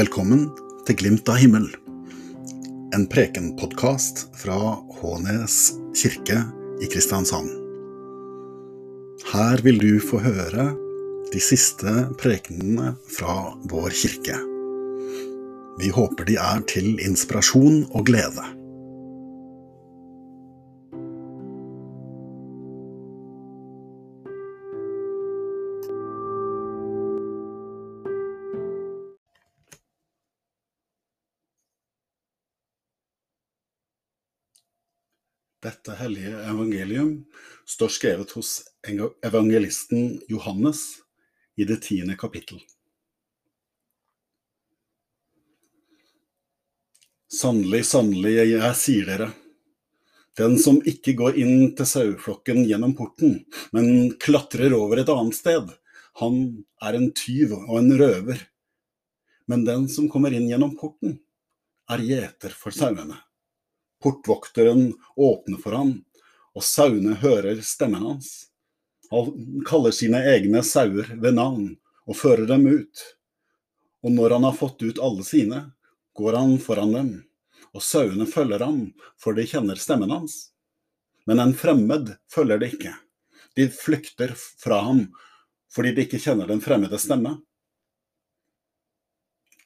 Velkommen til Glimt av himmel, en prekenpodkast fra Hånes kirke i Kristiansand. Her vil du få høre de siste prekenene fra vår kirke. Vi håper de er til inspirasjon og glede. Dette hellige evangelium står skrevet hos evangelisten Johannes i det tiende kapittel. Sannelig, sannelig, jeg sier dere, den som ikke går inn til saueflokken gjennom porten, men klatrer over et annet sted, han er en tyv og en røver. Men den som kommer inn gjennom porten, er gjeter for sauene. Portvokteren åpner for ham, og sauene hører stemmen hans. Han kaller sine egne sauer ved navn og fører dem ut. Og når han har fått ut alle sine, går han foran dem, og sauene følger ham, for de kjenner stemmen hans. Men en fremmed følger de ikke. De flykter fra ham fordi de ikke kjenner den fremmede stemme.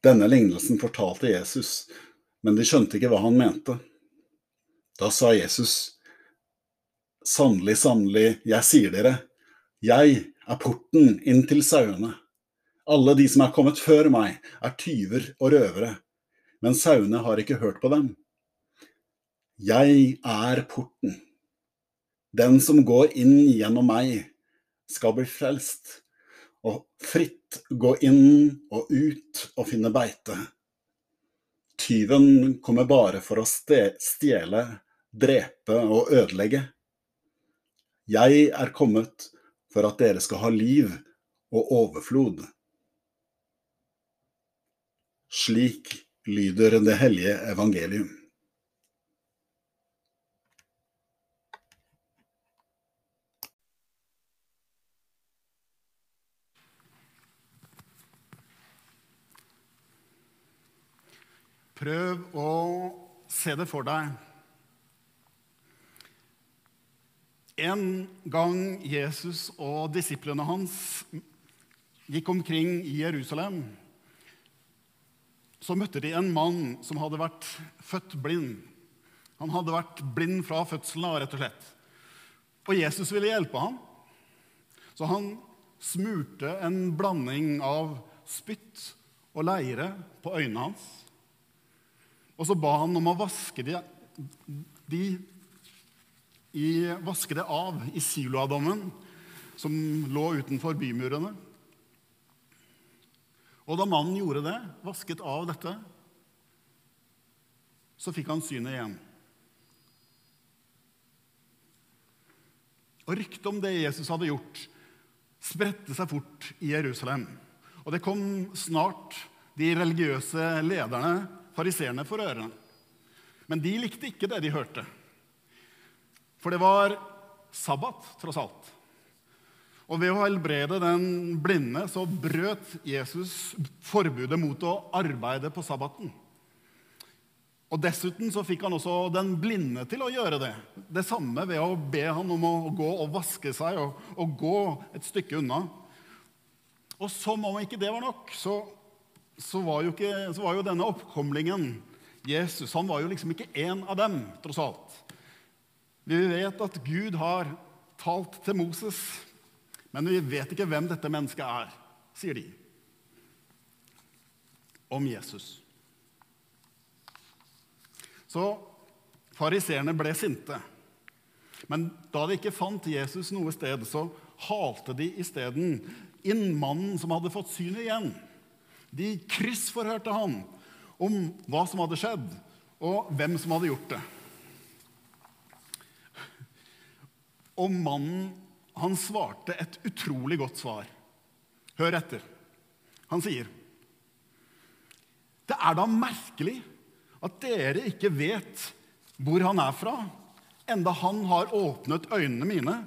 Denne lignelsen fortalte Jesus, men de skjønte ikke hva han mente. Da sa Jesus, sannelig, sannelig, jeg sier dere, jeg er porten inn til sauene. Alle de som er kommet før meg, er tyver og røvere, men sauene har ikke hørt på dem. Jeg er porten. Den som går inn gjennom meg, skal bli frelst, og fritt gå inn og ut og finne beite. Tyven kommer bare for å stjele, drepe og ødelegge. Jeg er kommet for at dere skal ha liv og overflod. Slik lyder det hellige evangelium. Prøv å se det for deg. En gang Jesus og disiplene hans gikk omkring i Jerusalem, så møtte de en mann som hadde vært født blind. Han hadde vært blind fra fødselen av, rett og slett. Og Jesus ville hjelpe ham. Så han smurte en blanding av spytt og leire på øynene hans. Og så ba han om å vaske de, de i, vaske det av i siloadammen som lå utenfor bymurene. Og da mannen gjorde det, vasket av dette, så fikk han synet igjen. Og Ryktet om det Jesus hadde gjort, spredte seg fort i Jerusalem. Og det kom snart de religiøse lederne fariseerne for ørene. Men de likte ikke det de hørte. For det var sabbat, tross alt. Og ved å helbrede den blinde så brøt Jesus forbudet mot å arbeide på sabbaten. Og Dessuten så fikk han også den blinde til å gjøre det. Det samme ved å be han om å gå og vaske seg og, og gå et stykke unna. Og som om ikke det var nok, så så var, ikke, så var jo, denne oppkomlingen Jesus han var jo liksom ikke en av dem, tross alt. Vi vet at Gud har talt til Moses, men vi vet ikke hvem dette mennesket er, sier de om Jesus. Så fariseerne ble sinte. Men da de ikke fant Jesus noe sted, så halte de isteden inn mannen som hadde fått synet igjen. De kryssforhørte han om hva som hadde skjedd, og hvem som hadde gjort det. Og mannen, han svarte et utrolig godt svar. Hør etter. Han sier, 'Det er da merkelig at dere ikke vet hvor han er fra, enda han har åpnet øynene mine.'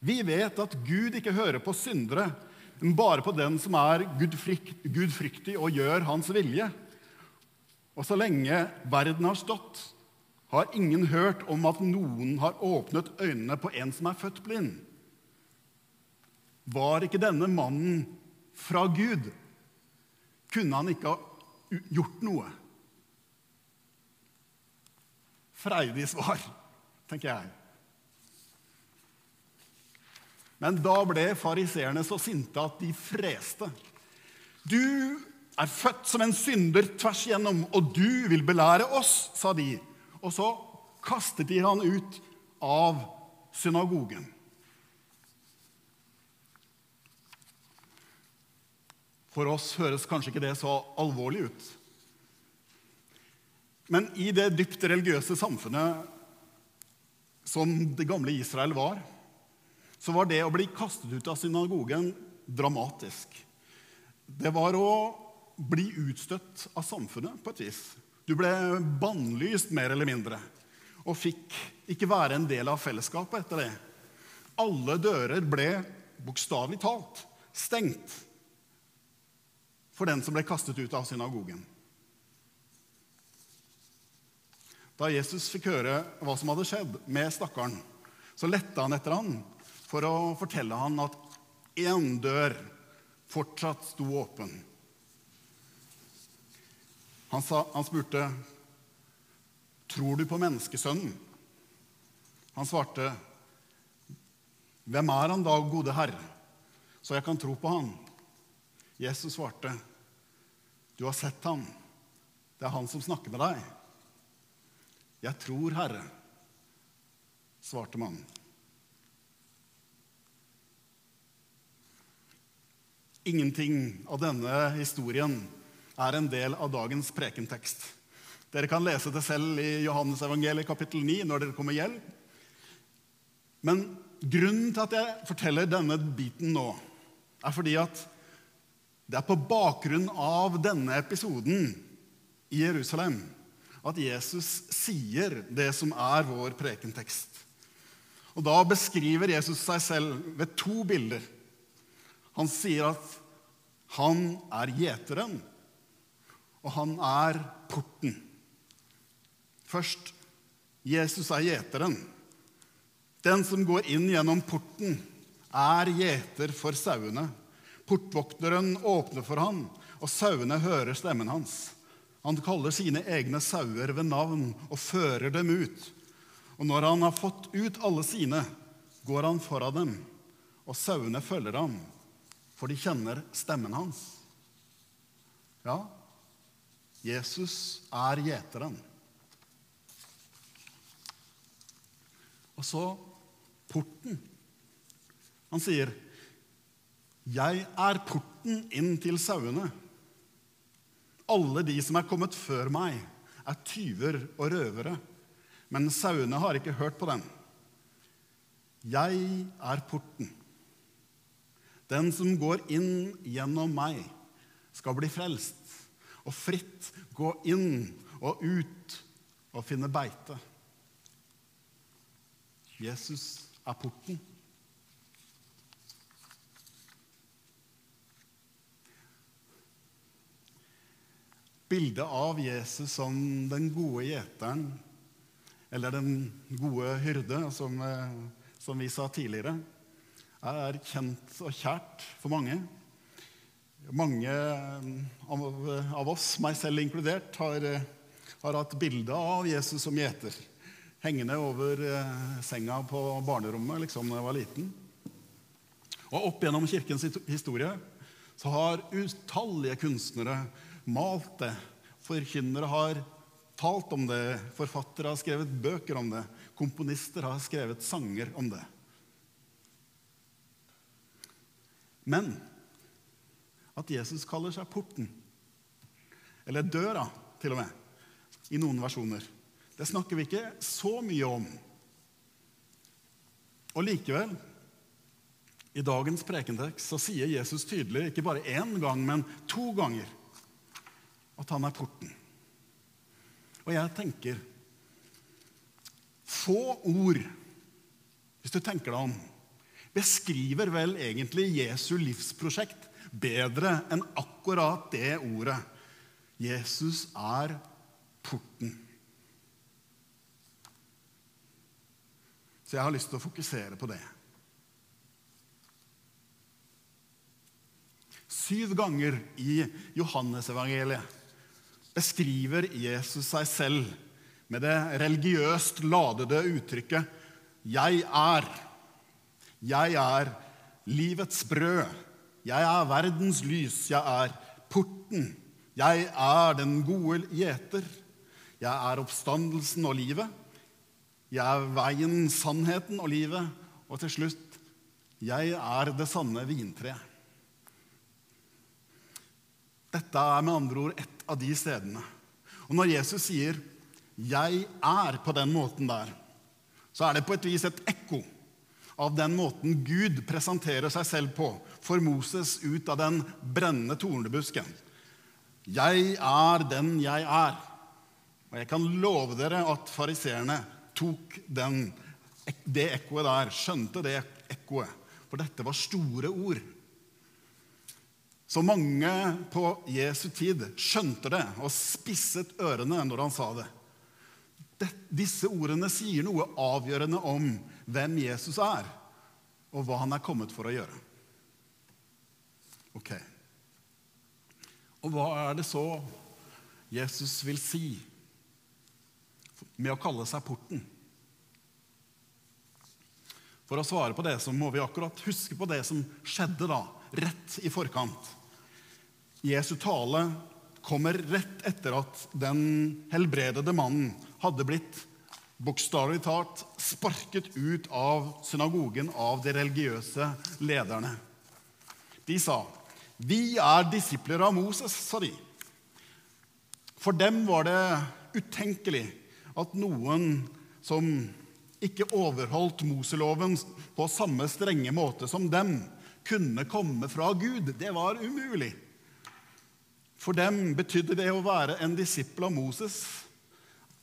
Vi vet at Gud ikke hører på syndere, men bare på den som er gudfryktig og gjør hans vilje. Og så lenge verden har stått, har ingen hørt om at noen har åpnet øynene på en som er født blind. Var ikke denne mannen fra Gud? Kunne han ikke ha gjort noe? Freidig svar, tenker jeg. Men da ble fariseerne så sinte at de freste. Du er født som en synder tvers igjennom, og du vil belære oss, sa de. Og så kastet de han ut av synagogen. For oss høres kanskje ikke det så alvorlig ut. Men i det dypt religiøse samfunnet som det gamle Israel var, så var det å bli kastet ut av synagogen dramatisk. Det var å bli utstøtt av samfunnet på et vis. Du ble bannlyst mer eller mindre og fikk ikke være en del av fellesskapet etter det. Alle dører ble bokstavelig talt stengt for den som ble kastet ut av synagogen. Da Jesus fikk høre hva som hadde skjedd med stakkaren, så lette han etter han for å fortelle han at én dør fortsatt sto åpen. Han, sa, han spurte, 'Tror du på menneskesønnen?' Han svarte, 'Hvem er han da, gode Herre, så jeg kan tro på han?' Jesus svarte, 'Du har sett ham. Det er han som snakker med deg.' 'Jeg tror, Herre', svarte mannen. Ingenting av denne historien er en del av dagens prekentekst. Dere kan lese det selv i Johannes evangeliet kapittel 9 når dere kommer hjem. Men grunnen til at jeg forteller denne biten nå, er fordi at det er på bakgrunn av denne episoden i Jerusalem at Jesus sier det som er vår prekentekst. Og Da beskriver Jesus seg selv ved to bilder. Han sier at han er gjeteren, og han er porten. Først Jesus er gjeteren. Den som går inn gjennom porten, er gjeter for sauene. Portvokteren åpner for ham, og sauene hører stemmen hans. Han kaller sine egne sauer ved navn og fører dem ut. Og når han har fått ut alle sine, går han foran dem, og sauene følger ham for de kjenner stemmen hans. Ja, Jesus er gjeteren. Og så porten. Han sier, 'Jeg er porten inn til sauene.' Alle de som er kommet før meg, er tyver og røvere, men sauene har ikke hørt på dem. Jeg er porten. Den som går inn gjennom meg, skal bli frelst og fritt gå inn og ut og finne beite. Jesus er porten. Bildet av Jesus som den gode gjeteren, eller den gode hyrde, som, eh, som vi sa tidligere, er kjent og kjært for mange. Mange av, av oss, meg selv inkludert, har, har hatt bilde av Jesus som gjeter hengende over eh, senga på barnerommet liksom da jeg var liten. Og Opp gjennom kirkens historie så har utallige kunstnere malt det. Forkynnere har talt om det, forfattere har skrevet bøker om det, komponister har skrevet sanger om det. Men at Jesus kaller seg porten, eller døra til og med, i noen versjoner, det snakker vi ikke så mye om. Og likevel, i dagens prekentekst så sier Jesus tydelig, ikke bare én gang, men to ganger, at han er porten. Og jeg tenker Få ord, hvis du tenker deg om, beskriver vel egentlig Jesu livsprosjekt bedre enn akkurat det ordet. Jesus er porten. Så jeg har lyst til å fokusere på det. Syv ganger i Johannesevangeliet beskriver Jesus seg selv med det religiøst ladede uttrykket 'Jeg er'. Jeg er livets brød. Jeg er verdens lys. Jeg er porten. Jeg er den gode gjeter. Jeg er oppstandelsen og livet. Jeg er veien, sannheten og livet. Og til slutt jeg er det sanne vintreet. Dette er med andre ord et av de stedene. Og når Jesus sier 'jeg er' på den måten der, så er det på et vis et ekko av den måten Gud presenterer seg selv på for Moses ut av den brennende tornebusken. 'Jeg er den jeg er'. Og jeg kan love dere at fariseerne tok den, det ekkoet der, skjønte det ekkoet. For dette var store ord. Så mange på Jesu tid skjønte det og spisset ørene når han sa det. Disse ordene sier noe avgjørende om hvem Jesus er, og hva han er kommet for å gjøre. Ok. Og hva er det så Jesus vil si med å kalle seg porten? For å svare på det så må vi akkurat huske på det som skjedde da, rett i forkant. Jesu tale kommer rett etter at den helbredede mannen hadde blitt bokstavelig talt sparket ut av synagogen av de religiøse lederne. De sa, 'Vi er disipler av Moses', sa de. For dem var det utenkelig at noen som ikke overholdt Moseloven på samme strenge måte som dem, kunne komme fra Gud. Det var umulig. For dem betydde det å være en disippel av Moses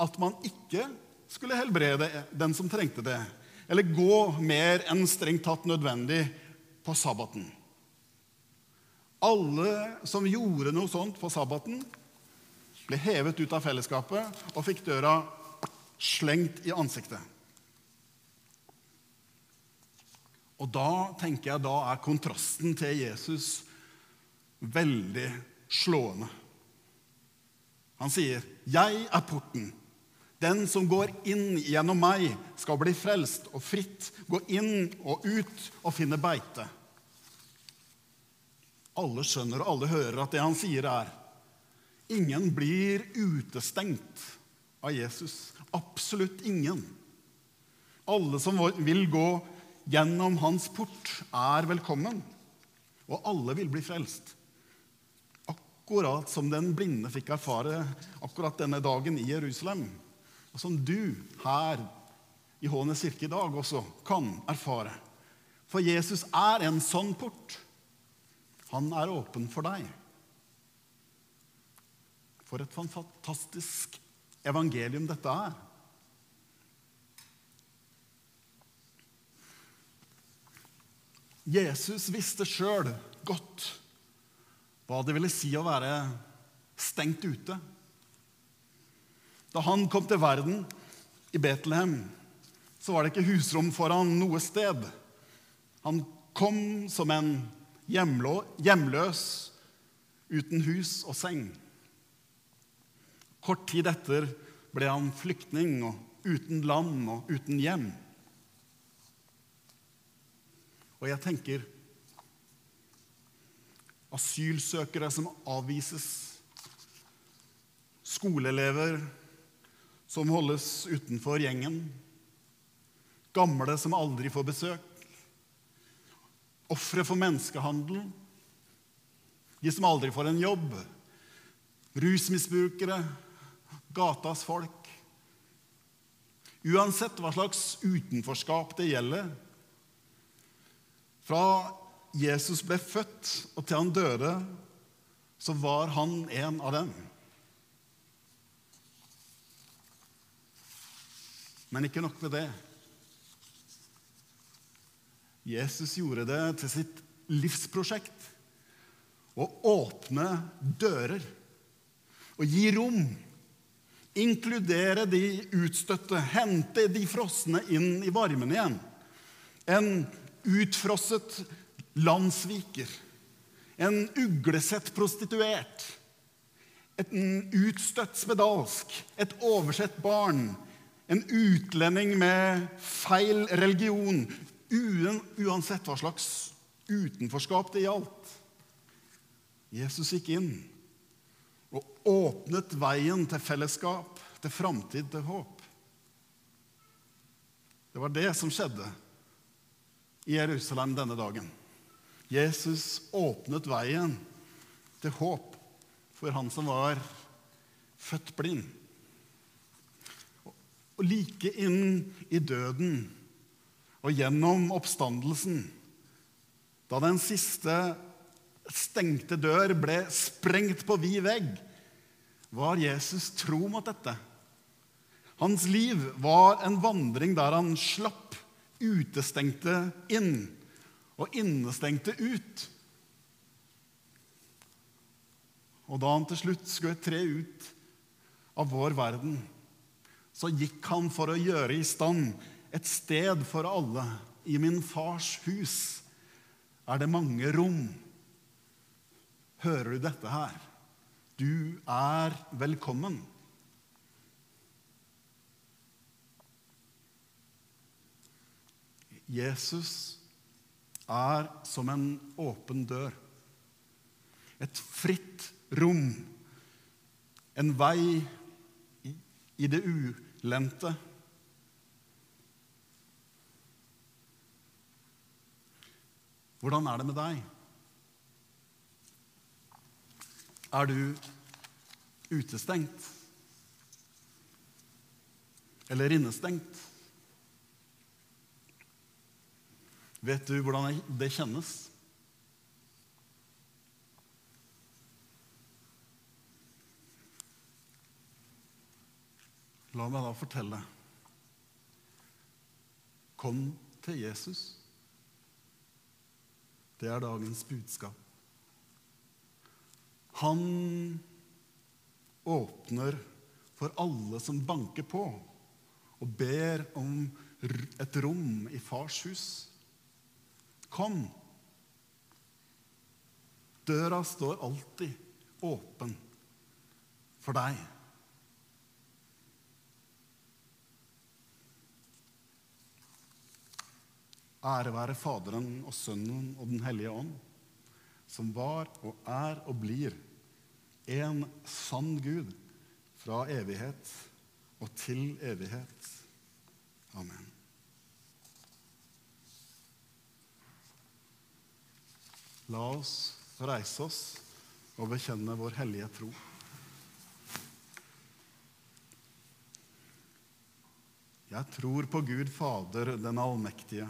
at man ikke skulle helbrede den som trengte det, eller gå mer enn strengt tatt nødvendig på sabbaten. Alle som gjorde noe sånt på sabbaten, ble hevet ut av fellesskapet og fikk døra slengt i ansiktet. Og da tenker jeg, da er kontrasten til Jesus veldig slående. Han sier, 'Jeg er porten. Den som går inn gjennom meg, skal bli frelst og fritt gå inn og ut og finne beite.' Alle skjønner og alle hører at det han sier, er Ingen blir utestengt av Jesus. Absolutt ingen. Alle som vil gå gjennom hans port, er velkommen. Og alle vil bli frelst. Akkurat som den blinde fikk erfare akkurat denne dagen i Jerusalem. Og som du her i Hånes kirke i dag også kan erfare. For Jesus er en sånn port. Han er åpen for deg. For et fantastisk evangelium dette er. Jesus visste sjøl godt hva det ville si å være stengt ute. Da han kom til verden i Betlehem, så var det ikke husrom foran noe sted. Han kom som en hjemløs uten hus og seng. Kort tid etter ble han flyktning og uten land og uten hjem. Og jeg tenker asylsøkere som avvises, skoleelever som holdes utenfor gjengen, gamle som aldri får besøk, ofre for menneskehandel, de som aldri får en jobb, rusmisbrukere, gatas folk. Uansett hva slags utenforskap det gjelder, fra Jesus ble født, og til han døde, så var han en av dem. Men ikke nok med det. Jesus gjorde det til sitt livsprosjekt å åpne dører og gi rom. Inkludere de utstøtte, hente de frosne inn i varmen igjen. En utfrosset landssviker. En uglesett prostituert. En utstøtt spedalsk. Et oversett barn. En utlending med feil religion. Uansett hva slags utenforskap det gjaldt. Jesus gikk inn og åpnet veien til fellesskap, til framtid, til håp. Det var det som skjedde i Jerusalem denne dagen. Jesus åpnet veien til håp for han som var født blind. Og like inn i døden og gjennom oppstandelsen, da den siste stengte dør ble sprengt på vid vegg, var Jesus tro mot dette. Hans liv var en vandring der han slapp utestengte inn og innestengte ut. Og da han til slutt skulle tre ut av vår verden, så gikk han for å gjøre i stand et sted for alle. I min fars hus er det mange rom. Hører du dette her? Du er velkommen. Jesus er som en åpen dør. Et fritt rom. En vei i det ulendte. Hvordan er det med deg? Er du utestengt? Eller innestengt? Vet du hvordan det kjennes? La meg da fortelle. Kom til Jesus. Det er dagens budskap. Han åpner for alle som banker på, og ber om et rom i fars hus. Kom. Døra står alltid åpen for deg. Ære være Faderen og Sønnen og Den hellige ånd, som var og er og blir en sann Gud fra evighet og til evighet. Amen. La oss reise oss og bekjenne vår hellige tro. Jeg tror på Gud Fader, den allmektige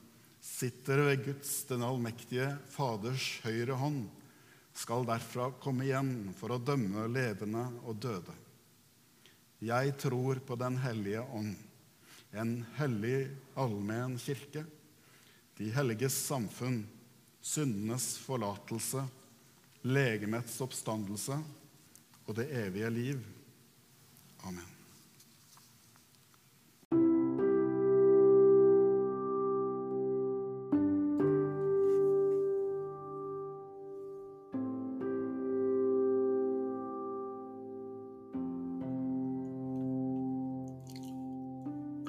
sitter ved Guds, den allmektige Faders høyre hånd, skal derfra komme igjen for å dømme levende og døde. Jeg tror på Den hellige ånd, en hellig allmenn kirke, de helliges samfunn, syndenes forlatelse, legemets oppstandelse og det evige liv. Amen.